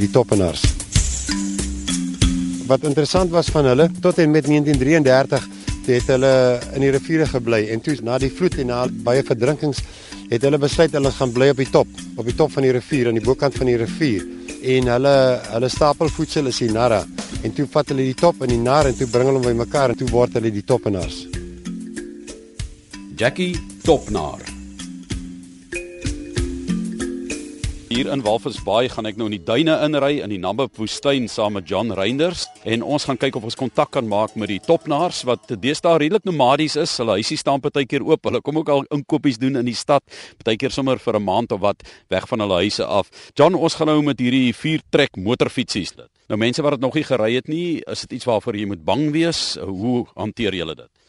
die toppenaars. Wat interessant was van hulle tot en met 1933 het hulle in die riviere gebly en toe na die vloed en na baie verdrinkings het hulle besluit hulle gaan bly op die top, op die top van die rivier aan die bokant van die rivier en hulle hulle stapelvoedsel is die narra en toe vat hulle die top in die nar en toe bring hulle hom bymekaar en toe word hulle die toppenaars. Jackie Topnar. Hier in Walvisbaai gaan ek nou in die duine inry in die Namib woestyn saam met John Reinders en ons gaan kyk of ons kontak kan maak met die topnaars wat deesdae redelik nomadies is. Hulle huisie staan partykeer oop. Hulle kom ook al inkopies doen in die stad, partykeer sommer vir 'n maand of wat weg van hulle huise af. John, ons gaan nou met hierdie vier trek motorfietsies dit. Nou mense wat dit nog nie gery het nie, is dit iets waarvoor jy moet bang wees? Hoe hanteer julle dit?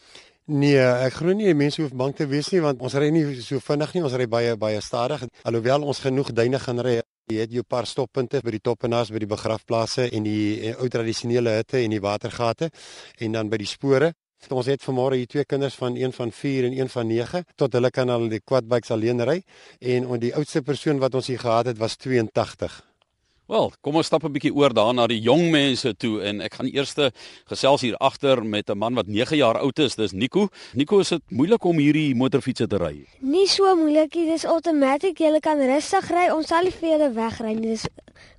Nee, ek glo nie mense hoef bang te wees nie want ons ry nie so vinnig nie, ons ry baie baie stadig. Alhoewel ons genoeg duine gaan ry, jy het jou paar stoppunte by die toppenaars by die begrafplaase en die ou tradisionele hutte en die watergate en dan by die spore. Ons het vanmôre hier twee kinders van een van 4 en een van 9 tot hulle kan al die quadbikes alleen ry en die oudste persoon wat ons hier gehad het was 82. Wel, kom ons stap 'n bietjie oor daar na die jong mense toe en ek gaan eers gesels hier agter met 'n man wat 9 jaar oud is. Dis Nico. Nico, is dit moeilik om hierdie motorfiets te ry? Nie so moeilik nie. Dis outomaties. Jy kan rustig ry. Ons sal nie vir julle wegry nie. Dis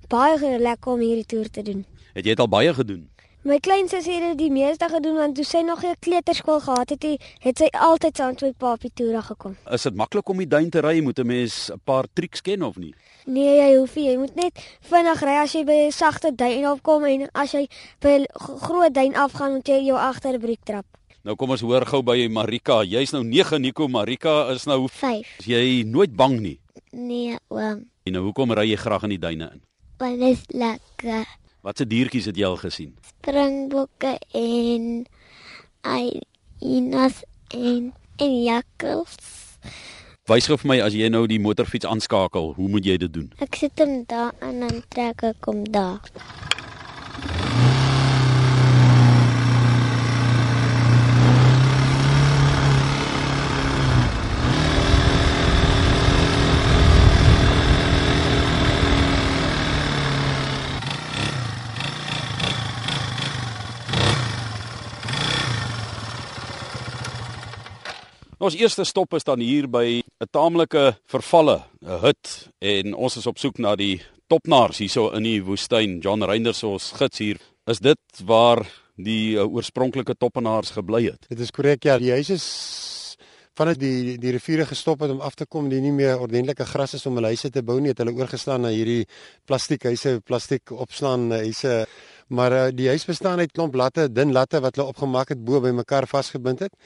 baie lekker om hierdie toer te doen. Het jy dit al baie gedoen? My klein sussie het dit die meeste gedoen want toe sy nog 'n kleuterskool gehad het, het sy altyd saam met papie toere gekom. Is dit maklik om die duin te ry? Moet 'n mens 'n paar triks ken of nie? Nee, jy hoef nie. Jy moet net vinnig ry as jy by 'n sagte duin opkom en as jy by 'n groot duin afgaan, moet jy jou agterbriek trap. Nou kom ons hoor gou by Marika. Jy's nou 9 Nico, Marika is nou 5. Is jy nooit bang nie? Nee, oom. En nou hoekom ry jy graag in die duine in? Want dit is lekker. Watse diertjies het jy al gesien? Springbokke en hyenas en en jakkals. Wys gou vir my as jy nou die motorfiets aanskakel, hoe moet jy dit doen? Ek sit hom daar en dan trek ek hom daar. Ons eerste stop is dan hier by 'n taamlike vervalle hut en ons is op soek na die topnaars hierso in die woestyn. John Reinders ons gids hier. Is dit waar die uh, oorspronklike toppenaars gebly het? Dit is korrek ja, die huis is vanuit die die riviere gestop het om af te kom, die nie meer ordentlike gras is om hulle huise te bou nie, het hulle oorgeslaan na hierdie plastiekhuise, plastiek opslaan huise. Maar uh, die huis bestaan uit klomp latte, dun latte wat hulle opgemaak het bo by mekaar vasgebind het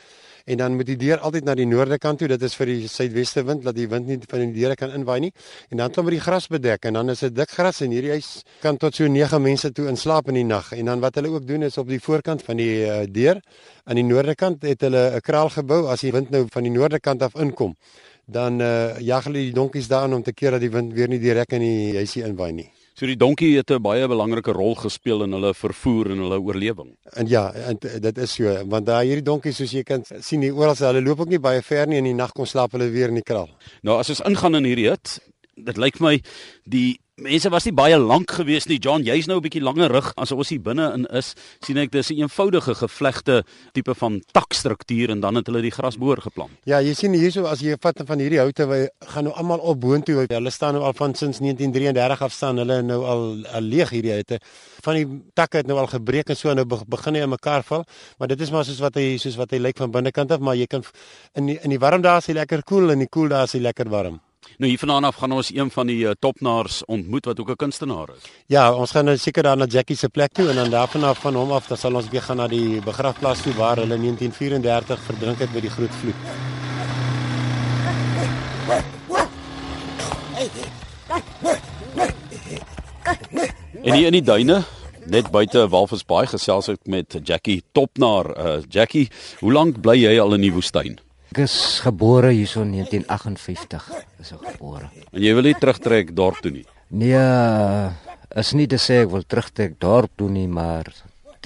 en dan moet die deur altyd na die noorde kant toe. Dit is vir die suidweste wind dat die wind nie van die deure kan inwaai nie. En dan kom met die gras bedek en dan is dit dik gras en hierdie huis kan tot so 9 mense toe inslaap in die nag. En dan wat hulle ook doen is op die voorkant van die uh, deur aan die noorde kant het hulle 'n kraal gebou as die wind nou van die noorde kant af inkom. Dan uh, jag hulle die donkies daarin om te keer dat die wind weer nie direk in die huisie inwaai nie. So die donkie het 'n baie belangrike rol gespeel in hulle vervoer en hulle oorlewing. En ja, en dit is so, want daai hierdie donkies soos jy kan sien hier oral, hulle loop ook nie baie ver nie en in die nag kom slaap hulle weer in die kraal. Nou as ons ingaan in hierdie hut, dit lyk my die Mense was nie baie lank gewees nie. John, jy's nou 'n bietjie langer rug as ons hier binne in is. sien ek dis 'n een eenvoudige gevlegte tipe van takstruktuur en dan het hulle die grasboor geplant. Ja, jy sien hierso as jy vat van hierdie houte, wy gaan nou almal op boontoe. Hulle staan nou al van sins 1933 af staan hulle nou al, al leeg hierdie houte. Van die takke het nou al gebreek en so nou begin hy in mekaar val, maar dit is maar soos wat hy soos wat hy lyk van binnekant af, maar jy kan in die, in die warm dae is hy lekker koel cool, en in die koel dae is hy lekker warm. Nou hier vanaand af gaan ons een van die uh, topnaars ontmoet wat ook 'n kunstenaar is. Ja, ons gaan nou seker daar na Jackie se plek toe en dan daarvan af van hom af dan sal ons weer gaan na die begrafplaas toe waar hulle 1934 verdrink het by die groot vloed. En hier in die duine net buite Walvisbaai gesels ek met Jackie Topnaar. Uh, Jackie, hoe lank bly jy al in die woestyn? Ek is gebore hierso in 1958. Is ek gebore. En jy wil nie terugtrek dorp toe nie. Nee, is nie te sê ek wil terugtrek dorp toe nie, maar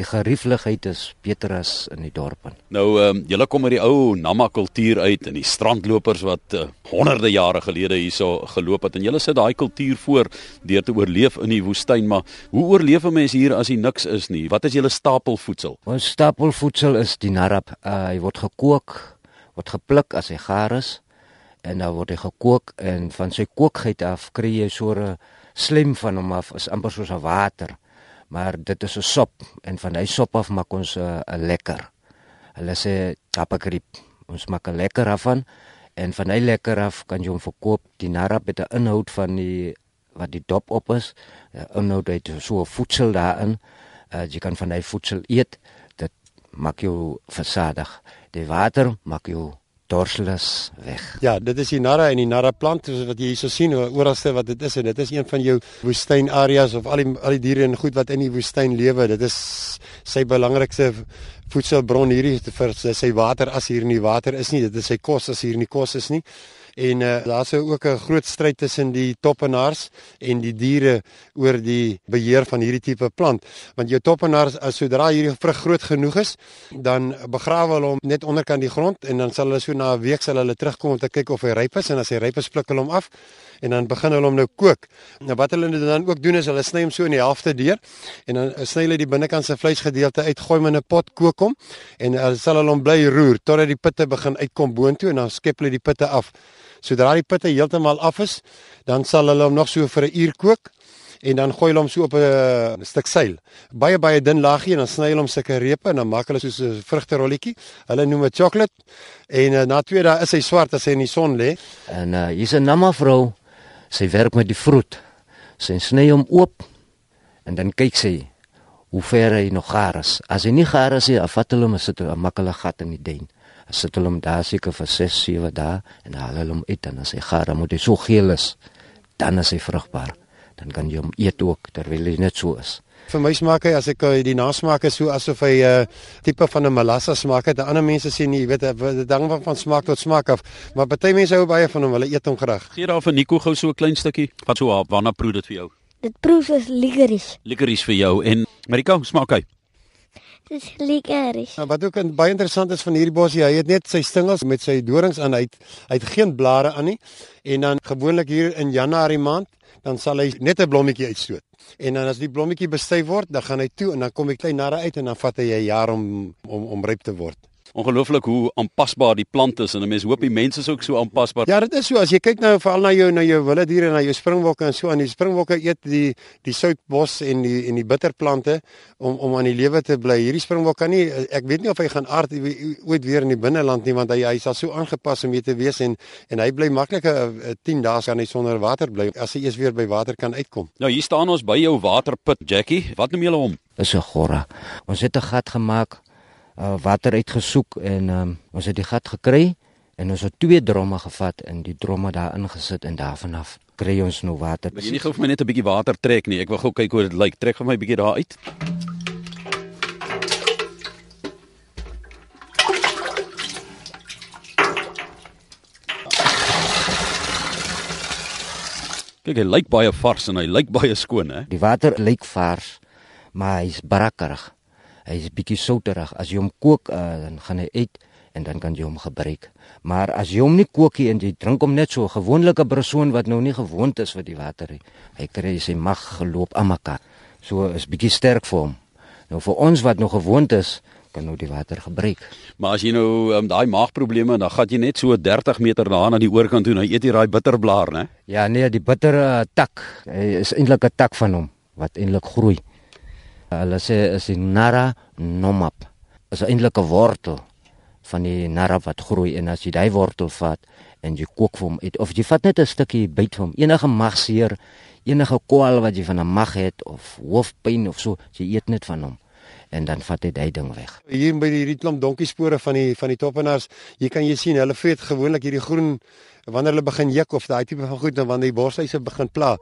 Die gerieflikheid is beter as in die dorpe. Nou ehm um, julle kom uit die ou Nama kultuur uit en die strandlopers wat uh, honderde jare gelede hierso geloop het en julle sit daai kultuur voor deur te oorleef in die woestyn, maar hoe oorleef 'n mens hier as hier niks is nie? Wat is julle stapelvoedsel? Ons stapelvoedsel is die narap. Uh, hy word gekook, word gepluk as hy gaar is en dan word hy gekook en van sy kookheid af kry jy so 'n slim van hom af, is amper soos 'n water. Maar dit is 'n sop en van hy sop af maak ons 'n lekker. Hulle sê tapakriep. Ons maak 'n lekker af van en van hy lekker af kan jy hom verkoop. Die narap het 'n inhoud van die wat die dop op is. Inhoud het so 'n voedsel daarin. Uh, jy kan van hy voedsel eet. Dit maak jou versadig. Die water maak jou dorsles weg. Ja, dit is die narra en die narra plant wat jy hierso sien oralste wat dit is en dit is een van jou woestynareas of al die al die diere en goed wat in die woestyn lewe. Dit is sy belangrikste voedselbron hierdie vir sy water as hier nie water is nie. Dit is sy kos as hier nie kos is nie en uh, daar's ook 'n groot stryd tussen die toppenaars en die diere oor die beheer van hierdie tipe plant. Want jou toppenaars as sodra hierdie vrug groot genoeg is dan begrawe hulle hom net onderkant die grond en dan sal hulle so na 'n week sal hulle terugkom om te kyk of hy ryp is. En as hy ryp is pluk hulle hom af en dan begin hulle hom nou kook. Nou wat hulle dan ook doen is hulle sny hom so in die helfte deur en dan sny hulle die binnekant se vleisgedeelte uit, gooi hom in 'n pot, kook hom en hulle sal hulle hom bly roer totdat die pitte begin uitkom boontoe en dan skep hulle die pitte af. Sodra die pitte heeltemal af is, dan sal hulle hom nog so vir 'n uur kook en dan gooi hulle hom so op 'n stuk seil. Baie baie dun laagie en dan sny hulle hom sulke repe en dan maak hulle soos 'n vrugterolletjie. Hulle noem dit chocolate en uh, na twee dae is hy swart as hy in die son lê. En uh, hier's 'n namma vrou. Sy werk met die vrot. Sy sny hom oop en dan kyk sy hoe ver hy nog gaar is. As hy nie gaar is nie, afvat hulle hom en sit 'n makkelike gat in die duin sit hulle hom daar seker vir 6, 7 dae en haal hulle hom uit en as hy gaar, dan moet hy so geel is, dan is hy vrugbaar. Dan kan jy hom eet ook terwyl hy net so is. Vir my smaak hy as ek eh, die nasmaak is so asof hy 'n uh, tipe van 'n melassa smaak het. Ander mense sê nie, jy weet, dit hang van, van smaak tot smaak af, maar party mense hou baie van hom. Hulle eet hom graag. Gee daar vir Nico gou so 'n klein stukkie. Wat so waarna proe dit vir jou? Dit proe soos licorice. Licorice vir jou en Marika, smaak hy? Dis licorice. Nou, wat ook baie interessant is van hierdie bosie, hy het net sy stingels met sy dorings aan. Hy het, hy het geen blare aan nie. En dan gewoonlik hier in Januarie maand, dan sal hy net 'n blommetjie uitstoot. En dan as die blommetjie bestuif word, dan gaan hy toe en dan kom hy klein narre uit en dan vat hy 'n jaar om om om ryp te word. Ongelooflik hoe aanpasbaar die plant is en 'n mens hoop die mense is ook so aanpasbaar. Ja, dit is so as jy kyk nou veral na jou na jou wilde diere en na jou springbokke en so aan die springbokke eet die die soutbos en die en die bitterplante om om aan die lewe te bly. Hierdie springbok kan nie ek weet nie of hy gaan aard ooit weer in die binneland nie want hy hy sal so aangepas om mee te wees en en hy bly maklik 10 dae kan hy sonder water bly as hy eers weer by water kan uitkom. Nou hier staan ons by jou waterput Jackie. Wat noem julle hom? Is 'n gorra. Ons het 'n gat gemaak uh, water uitgesoek en um, ons het die gat gekry en ons het twee dromme gevat en die dromme daar ingesit en daarvan af kry ons nou water. Wil jy nie gou vir my net 'n bietjie water trek nie? Ek wil gou kyk hoe dit lyk. Trek vir my 'n bietjie daar uit. Kyk, hy lyk baie vars en hy lyk baie skoon, hè? Die water lyk vars, maar hy's brakkerig hy is bietjie souterig. As jy hom kook, uh, dan gaan hy uit en dan kan jy hom gebruik. Maar as jy hom nie kook nie en jy drink hom net so, 'n gewone persoon wat nou nie gewoond is vir die water nie, hy kry sy mag geloop aan mekaar. So is bietjie sterk vir hom. Nou vir ons wat nog gewoond is, kan nou die water gebruik. Maar as jy nou um, daai maagprobleme, dan gaan jy net so 30 meter na die oorkant toe, nou eet jy daai bitterblaar, né? Ja, nee, die bitter uh, tak, hy is eintlik 'n tak van hom wat eintlik groei. Hulle sê is die Nara nomap. Is eintlik 'n wortel van die Nara wat groei en as jy daai wortel vat en jy kook hom uit of jy vat net 'n stukkie byt hom, enige magseer, enige kwaal wat jy van 'n mag het of hoofpyn of so, jy eet net van hom en dan vat hy daai ding weg. Hier by hierdie klomp donkiespore van die van die toppenaars, jy kan jy sien hulle vreet gewoonlik hierdie groen wanneer hulle begin juk of daai tipe van goed dan wanneer die borshuise begin pla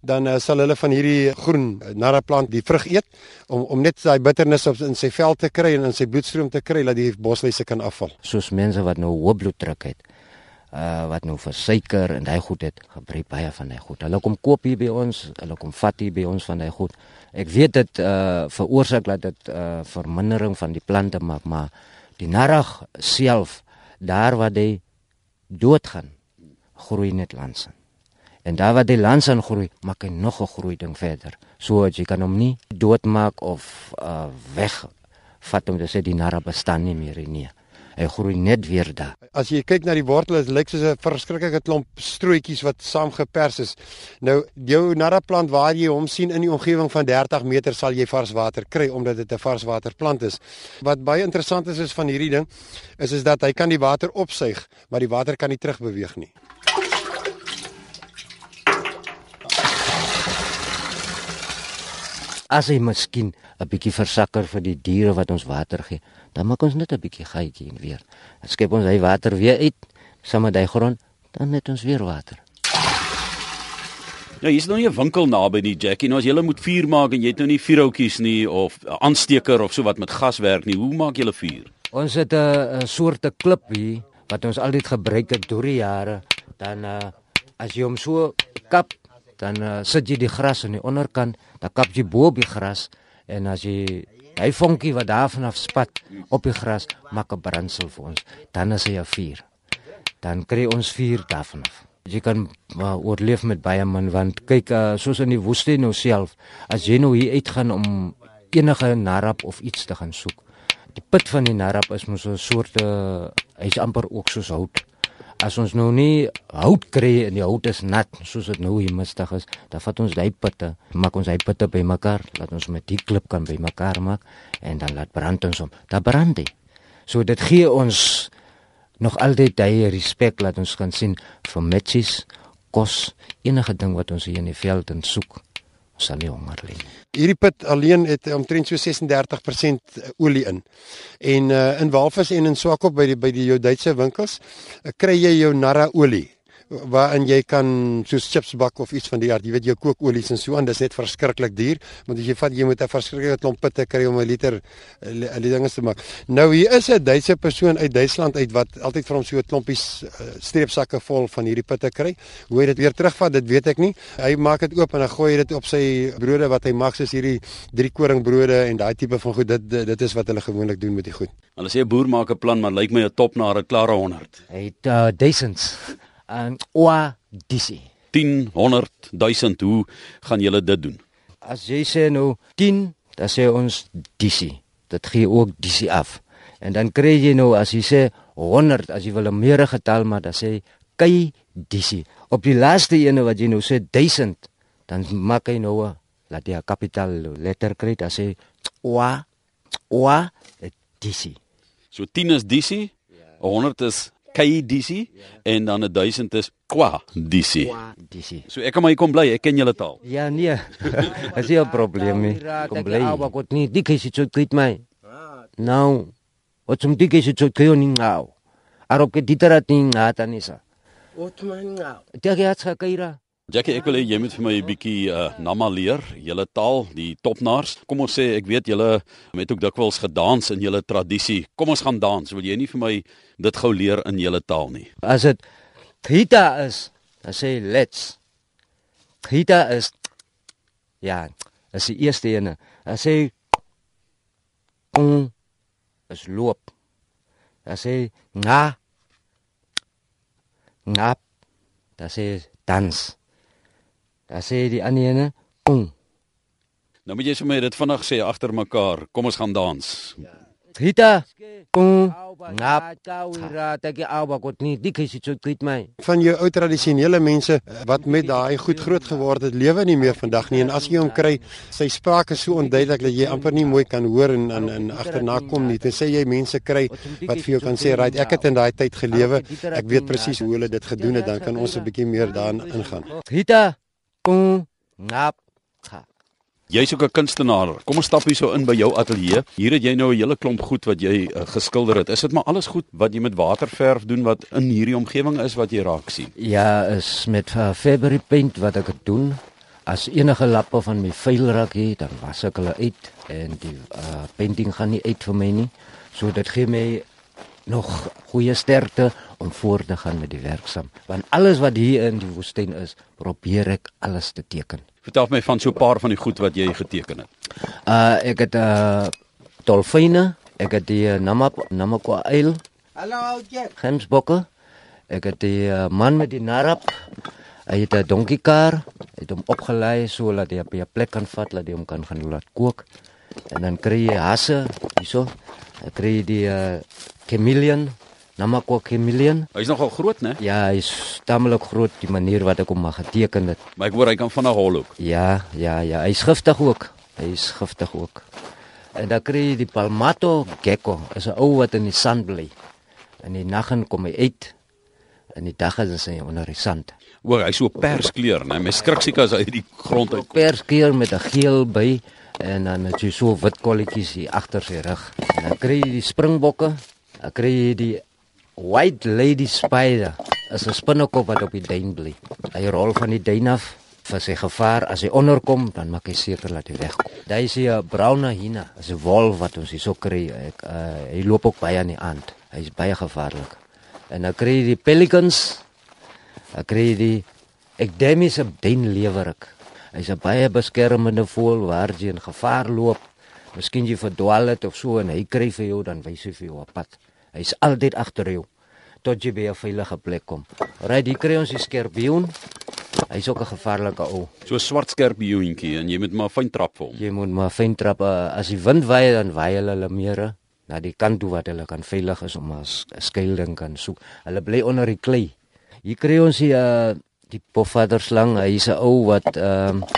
dan uh, sal hulle van hierdie groen narre plant die vrug eet om om net daai bitternis op in sy vel te kry en in sy bloedstroom te kry dat die bosluise kan afval. Soos mense wat nou hoë bloeddruk het. uh wat nou vir suiker en daai goed het gebruik baie van daai goed. Hulle kom koop hier by ons, hulle kom vat hier by ons van daai goed. Ek weet dit uh veroorsaak dat dit uh vermindering van die plante maak, maar die narag self daar waar hy doodgaan, groei net langs. En daar waar die langs aan groei, maak hy nog 'n groei ding verder. So jy kan hom nie doodmaak of uh weg vat om te sê die narag bestaan nie meer nie hy groei net weer daar. As jy kyk na die wortels, dit lyk soos 'n verskriklike klomp strootjies wat saamgepers is. Nou jou narraplant waar jy hom sien in die omgewing van 30 meter sal jy vars water kry omdat dit 'n varswaterplant is. Wat baie interessant is is van hierdie ding is is dat hy kan die water opsuig, maar die water kan nie terugbeweeg nie. As hy miskien 'n bietjie versakker vir die diere wat ons water gee, dan maak ons net 'n bietjie gaatjie en weer. Dan skep ons hy water weer uit, saam met hy grond, dan net ons weer water. Ja, hier's nou nie 'n winkel naby nie, Jackie. Nou as jy moet vuur maak en jy het nou nie vuurhoutjies nie of 'n aansteker of so wat met gas werk nie, hoe maak jy vuur? Ons het 'n soorte klip hier wat ons altyd gebruik het deur die jare. Dan uh, as jy hom so kap, dan uh, sit jy die gras aan die onderkant, dan kap jy bo op die gras en as jy Hy vonkie wat daar vanaf spat op die gras maak 'n brandsel vir ons. Dan is hy 'n vuur. Dan kry ons vuur daarvan af. Jy kan maar oorleef met baie man want kyk uh, soos in die woestyn nou self as jy nou hier uitgaan om enige narap of iets te gaan soek. Die put van die narap is mos 'n soort uh, hy's amper ook soos hout as ons nou nie hout kry en die hout is nat soos dit nou hier mistig is, dan vat ons daai putte, maak ons daai putte bymekaar, laat ons met die klip kan bymekaar maak en dan laat brand ons hom. Dan brand hy. So dit gee ons nog altyd daai respek laat ons kan sien vir matches, kos, enige ding wat ons hier in die veld en soek sal nie honger lê nie. Hierdie put alleen het omtrent so 36% olie in. En uh, in Walvis en in Swakop by die by die jou Duitse winkels uh, kry jy jou narra olie waarin jy kan soos chips bak of iets van die aard, jy weet jou kookolies en so aan, dis net verskriklik duur, want as jy vat jy moet 'n verskriklike klomp pitte kry om 'n liter 'n eh, dinge te maak. Nou hier is 'n Duitse persoon uit Duitsland uit wat altyd vir hom so 'n klompies uh, streepsakke vol van hierdie pitte kry. Hoe hy dit weer terugvat, dit weet ek nie. Hy maak dit oop en dan gooi hy dit op sy brode wat hy maak soos hierdie drie koringbrode en daai tipe van goed. Dit dit is wat hulle gewoonlik doen met die goed. Hulle sê 'n boer maak 'n plan, maar lyk my 'n top na 'n klare 100. Hy het uh, duisends en oa disi 10 100 1000 hoe gaan julle dit doen? As jy sê nou 10 dan sê ons disi dit gee ook disi af. En dan kry jy nou as jy sê 100 as jy wil 'n meerige getal maar dan sê kai disi op die laaste ene wat jy nou sê 1000 dan maak hy nou laat jy 'n kapitaal letter kry dan sê oa oa disi so 10 is disi 100 is KDC ja. en dan 'n 1000 is Kwa DC. Kwa DC. So ek kan maar hier kom bly, ek ken julle taal. Ja nee. Is nie 'n probleem nie. Kom bly. Ou wat nie, dik is dit so kwyt my. Nou, wat zum dik is dit so kwyt nie nou. Arop ke diterat nie ngata nie sa. Wat man nou. Dit het gekaira. Jackie, ek wil hê jy moet vir my 'n bietjie uh, Nama leer, julle taal, die topnaars. Kom ons sê ek weet julle het ook dikwels gedans in julle tradisie. Kom ons gaan dans. Wil jy nie vir my dit gou leer in julle taal nie? As dit Gita is, dan sê let's. Gita is ja, as die eerste ene. Dan sê om is loop. Dan sê nga ngap. Dan sê dans. Dan sê die ander ene, "Kom." Nou moet jy my dit vinnig sê agter mekaar. Kom ons gaan dans. Ja. Rita, kom. Kwyt my. Van jou ou tradisionele mense wat met daai goed groot geword het, lewe nie meer vandag nie en as jy hom kry, sy spraak is so onduidelik dat jy amper nie mooi kan hoor en en, en agterna kom nie. Dit sê jy mense kry wat vir jou kan sê, "Right, ek het in daai tyd gelewe. Ek weet presies hoe hulle dit gedoen het." Dan kan ons 'n bietjie meer daarin ingaan. Rita, Kom ngap. Jy's ook 'n kunstenaar. Kom ons stap hier so in by jou ateljee. Hier het jy nou 'n hele klomp goed wat jy uh, geskilder het. Is dit maar alles goed wat jy met waterverf doen wat in hierdie omgewing is wat jy raak sien? Ja, is met uh, February paint wat ek doen. As enige lappe van my vuil raak hier, dan was ek hulle uit en die uh, painting gaan nie uit vir my nie. So dit gee my nog goeie sterkte om voort te gaan met die werksaam. Want alles wat hier in die woestyn is, probeer ek alles te teken. Vertel my van so 'n paar van die goed wat jy geteken het. Uh ek het uh dolfyne, ek het die uh, namak namakwa eil. Hallo Jack. Gemsbokke. Ek het die uh, man met die narap. Hy het 'n donkiekar, het hom opgelei sodat hy op 'n plek kan vat dat hy hom kan gaan laat kook. En dan kry jy hasse hierso. Ek kry die uh, chameleon, namakwa chameleon. Hy's nogal groot, né? Ja, hy's tamelik groot die manier wat ek hom mag geteken het. Maar ek hoor hy kan vinnig hol ook. Ja, ja, ja, hy's giftig ook. Hy's giftig ook. En dan kry jy die palmato gecko, is 'n ou wat in die sand bly. In die nag kom hy uit. In die dag is hy onder die sand. O, hy's so perskleur, né? My skrik seker as hy uit die grond uit. Perskleur met 'n geel by en dan het jy so wit kolletjies hier agter sy rug. En dan kry jy die springbokke. Dan kry jy die white lady spider. Is 'n spinnekop wat op die duin bly. Hy rol van die duin af vir sy gevaar as hy onderkom, dan maak hy seker dat hy wegkom. Daar is 'n brown hyena, 'n wolf wat ons hier so kry. Ek uh, hy loop ook baie aan die aand. Hy's baie gevaarlik. En dan kry jy die pelicans. Dan kry jy die ekdemiese duinlewerik. Hy's 'n baie beskermende voël waar jy in gevaar loop. Miskien jy verdwaal het of so en hy kry vir jou dan wys hy vir jou 'n pad. Hy's altyd agter jou tot jy by 'n veilige plek kom. Ry, die kry ons die skorpioen. Hy's ook 'n gevaarlike ou. So 'n swart skerp joentjie en jy moet maar fyn trap vir hom. Jy moet maar fyn trap uh, as die wind waai dan waai hulle hulle mere na die kant toe wat hulle kan veilig is om 'n skuilings kan soek. Hulle bly onder die klei. Hier kry ons die uh, die pofvaderslang. Hy's 'n ou wat ehm uh,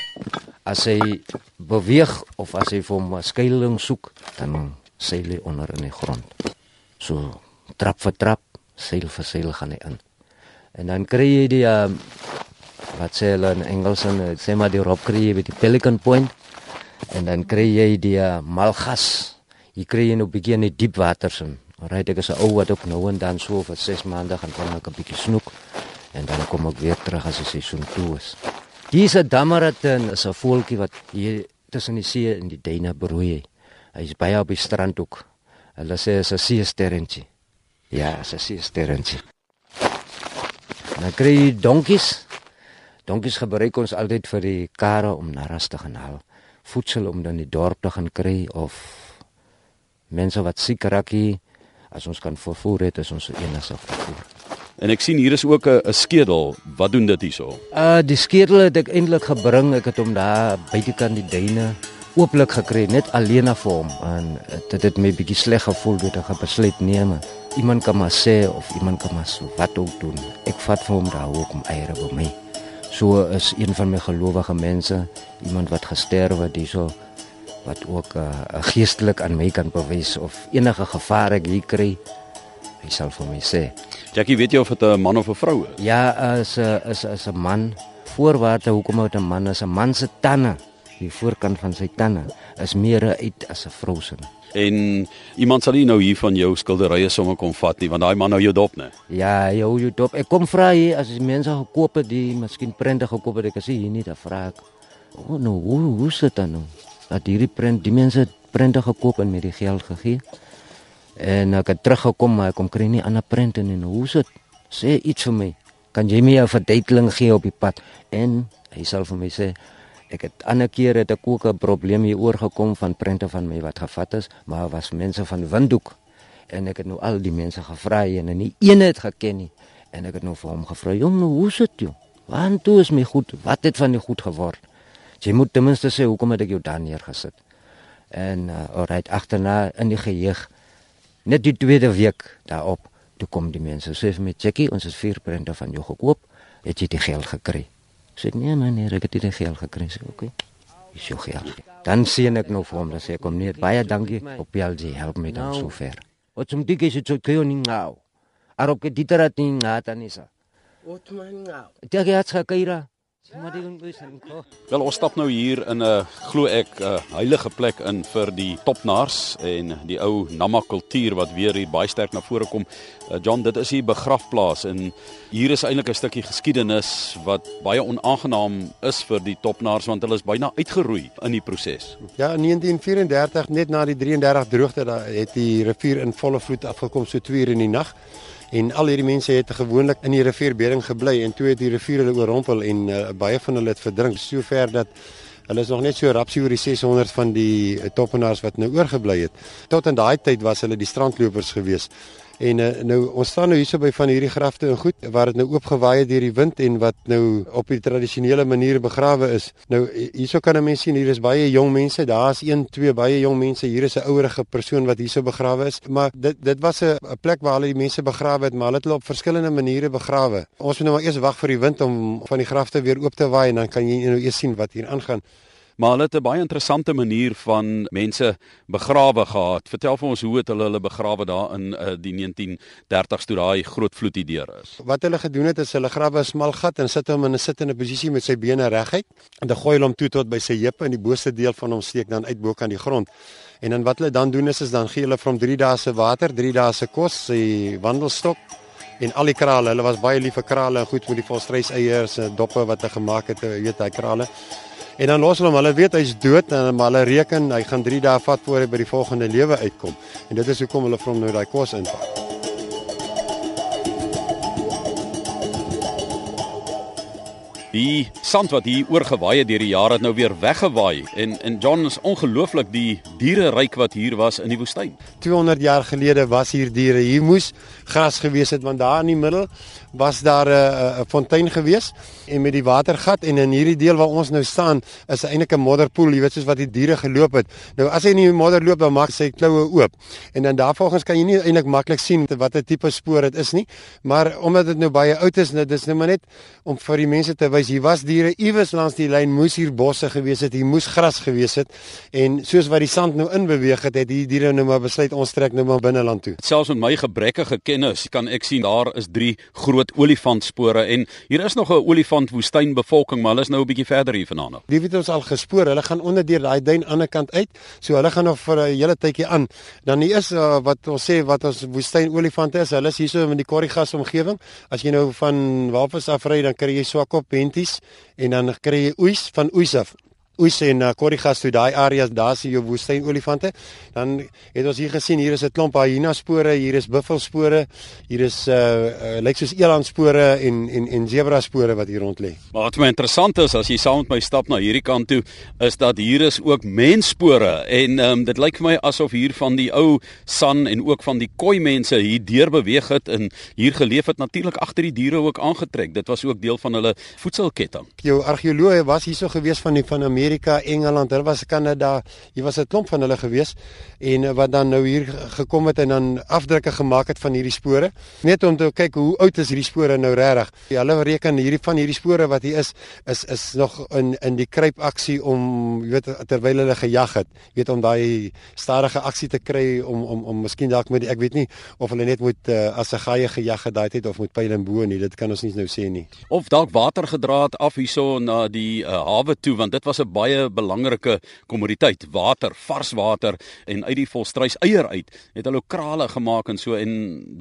as hy beweeg of as hy vir 'n skuilings soek, dan seil hy onder in die grond. So trap vir trap, seil vir seil gaan hy in. En dan kry jy die uh, wat sê hulle in Engels en sê maar die rob kry jy by die Pelican Point en dan kry jy die uh, malgas. Jy kry jy nou bietjie in die diep waters in. Alright, ek is 'n ou wat ook nou en dan so vir 6 maande gaan kom ek 'n bietjie snoek en dan kom ek weer terug as die seisoen toe is. Dis 'n damaratin is 'n voeltjie wat hier tussen die see en die duine broei. Hy's baie op die strand ook. Hulle sê is 'n see sterrentjie. Ja, is 'n see sterrentjie. Dan kry donkies. Donkies gebruik ons altyd vir die karre om na ras te gaan haal. Voedsel om dan die dorp te gaan kry of mense wat siek raak hier as ons kan vervoer het is ons enigste vervoer. En ek sien hier is ook 'n 'n skedel. Wat doen dit hierso? Uh die skedel het ek eintlik gebring. Ek het hom daar buitekant die duine ooplik gekry net alleen vir hom en dit het my bietjie sleg gevoel toe ek besluit neem. Iemand kan maar sê of iemand kan maar so wat ook doen. Ek vat vir hom daar ook om eiere by my. So is een van my gelowige mense, iemand wat gesterf het hierso wat ook 'n uh, geestelik aan my kan bewys of enige gevaar ek hier kry. Hy sal vir my sê. Jackie, weet jy of dit 'n man of 'n vrou is? Ja, is 'n is is 'n man. Voorwaarde hoekom het 'n man is 'n man se tande, die voorkant van sy tande is meer uit as 'n vrou se. En iemand sal nie nou hier van jou skilderye sommer kom vat nie, want daai man nou jou dop, né? Ja, hy hou jou dop. Ek kom vra hier as mense gekoop het die miskien prente gekoop het, ek sê hier nie, dan vra ek. O, oh, nou, hoe hoe sit dit nou? Dat hierdie prent, die mense het prente gekoop en met die geld gegee. En ek het teruggekom, maar ek kom kry nie ander prente nie. Nou, hoe sit? Sê iets vir my. Kan jy my 'n verduideliking gee op die pad? En hy sal vir my sê Ek het ander kere het ek ook 'n probleem hier oorgekom van prente van my wat gevat is, maar was mense van Windhoek en ek het nou al die mense gevra en nie een het geken nie en ek het nou vir hom gevra, "Jong, nou hoe sit jy? Want toe is my goed. Wat het van die goed geword?" Jy moet ten minste sê hoekom het ek jou daar neergesit. En uh, alright, agterna in die geheug net die tweede week daarop, toe kom die mense sê vir my, "Jackie, ons het vier prente van jou gekoop. Het jy die geld gekry?" Sê nee meneer, ek het dit geld gekry. Sê oké. Okay. Is jou geld. Dan sien ek nou vir hom dat sê kom nee, baie dankie op PLG help my dan so ver. Wat som dik is dit so kyo ning ngau. Arop ke diterat ning ngata nisa. Wat man ngau. Dia ke at skaira. Wel ons stap nou hier in 'n glo ek 'n heilige plek in vir die topnaars en die ou Nama kultuur wat weer hier baie sterk na vore kom. Uh, John, dit is hier begrafplaas en hier is eintlik 'n stukkie geskiedenis wat baie onaangenaam is vir die topnaars want hulle is byna uitgeroei in die proses. Ja, in 1934 net na die 33 droogte daar het die rivier in volle vloed afgekom so 2 uur in die nag en al hierdie mense het gewoonlik in die rivierbeding gebly en toe het die rivier hulle oorrompel en uh, baie van hulle het verdrink sover dat hulle is nog net so rapsie oor die 600 van die uh, toppenaars wat nou oorgebly het. Tot in daai tyd was hulle die strandlopers geweest. En uh, nou ons staan nou hierso by van hierdie grafte en goed waar dit nou oopgewaai het deur die wind en wat nou op die tradisionele manier begrawe is. Nou hierso kan 'n mens sien hier is baie jong mense. Daar's 1, 2 baie jong mense. Hier is 'n ouerige persoon wat hierso begrawe is. Maar dit dit was 'n plek waar hulle die mense begrawe het, maar hulle het hulle op verskillende maniere begrawe. Ons moet nou maar eers wag vir die wind om van die grafte weer oop te waai en dan kan jy nou eers sien wat hier aangaan maar hulle het 'n baie interessante manier van mense begrawe gehad. Vertel vir ons hoe het hulle hulle begrawe daar in uh, die 1930s toe daai groot vloed hier deur is. Wat hulle gedoen het is hulle grawe 'n smal gat en sit hom in 'n sittende posisie met sy bene reguit en dan gooi hulle hom toe tot by sy heupe en die boonste deel van hom steek dan uit bo kan die grond. En dan wat hulle dan doen is is dan gee hulle vir hom 3 dae se water, 3 dae se kos, sy wandelstok en al die krale. Hulle was baie lief vir krale goed met die volstrys eiers doppe wat hulle gemaak het, weet hy krale. En dan los hulle hom. Hulle weet hy's dood en hulle reken hy gaan 3 dae vat voor hy by die volgende lewe uitkom. En dit is hoekom hulle vir hom nou daai kos inpak. Die sand wat hier oorgewaai het deur die jare het nou weer weggewaai en en John is ongelooflik die diere ryk wat hier was in die woestyn. 200 jaar gelede was hier diere. Hier moes gras gewees het want daar in die middel was daar 'n 'n fontein gewees en met die watergat en in hierdie deel waar ons nou staan is eintlik 'n modderpoel, jy weet soos wat die diere geloop het. Nou as hy in die modder loop dan maak sy kloue oop. En dan daarvolgens kan jy nie eintlik maklik sien watter tipe spoor dit is nie. Maar omdat dit nou baie oud is, dit is nou maar net om vir die mense te wys hier was diere iewers langs die lyn moes hier bosse gewees het, hier moes gras gewees het en soos wat die sand nou inbeweeg het, het die diere nou maar besluit ons trek nou maar binneland toe. Selfs met my gebrekkige kan ek sien daar is drie groot olifantspore en hier is nog 'n olifant woestynbevolking, maar hulle is nou 'n bietjie verder hier vanaand. Die het ons al gespoor. Hulle gaan onder deur daai duin aan die ander kant uit. So hulle gaan nog vir 'n hele tydjie aan. Dan hier is uh, wat ons sê wat ons woestyn olifante is. Hulle is hierso in die Korrigas omgewing. As jy nou van Walvis af ry, dan kry jy swakop benties en dan kry jy oes van oes af oes en uh, korrigas toe daai areas daar sien jou woestyn olifante. Dan het ons hier gesien hier is 'n klomp hyena spore hier is buffel spore hier is uh, uh lyk soos eland spore en en en zebra spore wat hier rond lê. Maar wat my interessant is as jy saam met my stap na hierdie kant toe is dat hier is ook mensspore en um, dit lyk vir my asof hier van die ou san en ook van die koi mense hier deur beweeg het en hier geleef het natuurlik agter die diere ook aangetrek. Dit was ook deel van hulle voedselketting. Jou argeoloë was hierso gewees van die van Amerika Amerika, Engeland, hulle was Kanada, hier was 'n klomp van hulle gewees en eh, wat dan nou hier gekom het en dan afdrukke gemaak het van hierdie spore, net om te kyk hoe oud is hierdie spore nou regtig. Ja, hulle reken hierdie van hierdie spore wat hier is is is nog in in die kruipaksie om jy weet terwyl hulle gejag het, weet om daai stadige aksie te kry om om om miskien dalk met die, ek weet nie of hulle net moet uh, as 'n gaie gejag het daai tyd of met pyl en bo nie, dit kan ons nie nou sê nie. Of dalk water gedra het af hierso na die uh, hawe toe want dit was 'n baie belangrike kommoditeit, water, vars water en uit die volstruis eier uit het hulle krale gemaak en so en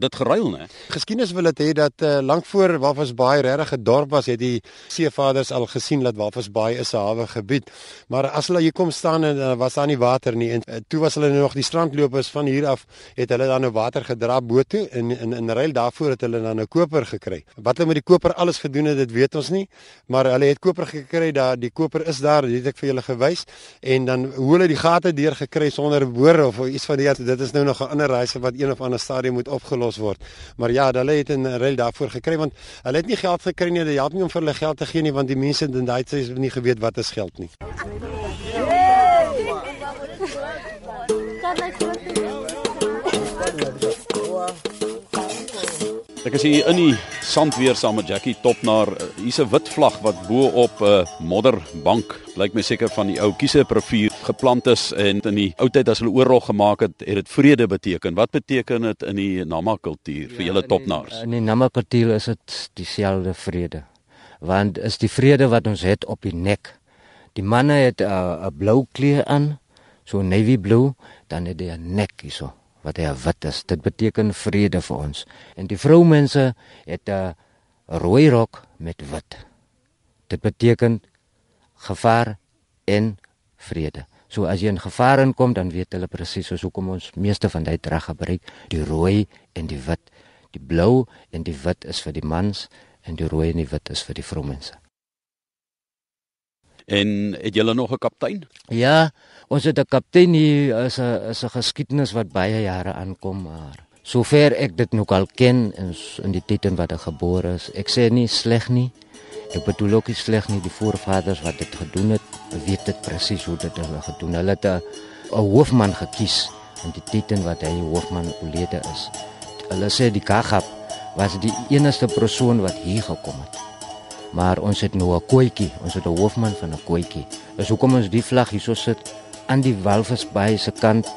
dit geruil, né? Geskiedenis wil dit hê dat uh, lank voor Bay regtig 'n dorp was, het die seevaders al gesien dat Bay is 'n hawe gebied. Maar as hulle hier kom staan en uh, was daar nie water nie en uh, toe was hulle nog die strandlopers van hier af het hulle dan nou water gedra bo toe en in in ruil daarvoor het hulle dan 'n koper gekry. Wat hulle met die koper alles gedoen het, dit weet ons nie, maar hulle het koper gekry, daar die koper is daar, dit het ek vir julle gewys. En dan hoe hulle die gate deur gekry sonder boor of iets van die dit is nou nog 'n ander reise wat een of ander stadium moet opgelos word. Maar ja, hulle het 'n ruil daarvoor gekry want hulle het nie geld gekry nie, hulle het nie om vir hulle geld te gee nie want die mense in daai tyd het nie geweet wat is geld nie. Ek is hier in die sand weer saam met Jackie Topnaar. Hier's 'n wit vlag wat bo op 'n modderbank, lyk my seker van die ou Kieseprovier geplant is en in die ou tyd as hulle oorlog gemaak het, het dit vrede beteken. Wat beteken dit in die Nama kultuur vir ja, julle Topnaars? In die, die Nama kultuur is dit dieselfde vrede want is die vrede wat ons het op die nek. Die manne het 'n uh, blou kleur aan, so navy blue, dan het hy 'n nek hierso wat hy wit is. Dit beteken vrede vir ons. En die vroumense het 'n rooi rok met wit. Dit beteken gevaar en vrede. So as jy in gevaar inkom, dan weet hulle presies hoe kom ons meeste van dit reg gebruik, die rooi en die wit. Die blou en die wit is vir die mans en die rooi en die wit is vir die vroumense. En het julle nog 'n kaptein? Ja, ons het 'n kaptein hier is 'n is 'n geskiedenis wat baie jare aankom, maar sover ek dit nog al ken in in die tyd in wat hy gebore is, ek sê nie sleg nie. Ek bedoel ook nie sleg nie, die voorvaders wat dit gedoen het, weet dit presies hoe dit hulle gedoen. Hulle het 'n 'n hoofman gekies in die tyd in wat hy hoofman oorlede is. Hulle sê die Kagap was die enigste persoon wat hier gekom het maar ons het nou 'n kooitjie, ons het 'n hoofman van 'n kooitjie. Dis hoekom ons die vlag hierso sit aan die Walvisbaai se kant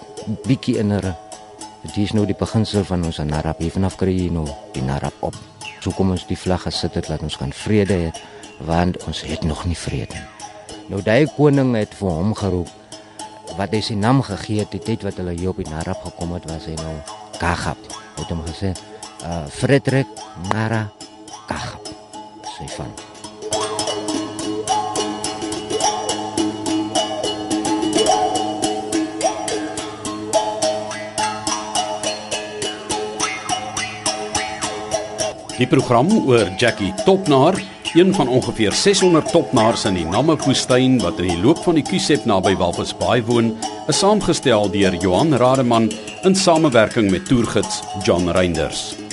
bietjie inner. Dit is nou die beginsel van ons Narap. Hier vanaf kry jy nou die Narap op. So kom ons die vlag gesit het laat ons kan vrede hê want ons het nog nie vrede. Nou daai koning het vir hom geroep wat hy sy naam gegee het die tyd wat hulle hier op die Narap gekom het was hy nou Kagap. Het hom gesê uh Frederik Nara Kagap. Sy van Die program oor Jackie Topnaar, een van ongeveer 600 topnaars in die Namibwoestyn wat in die loop van die Kusep naby Walvisbaai woon, is saamgestel deur Johan Rademan in samewerking met toergids John Reinders.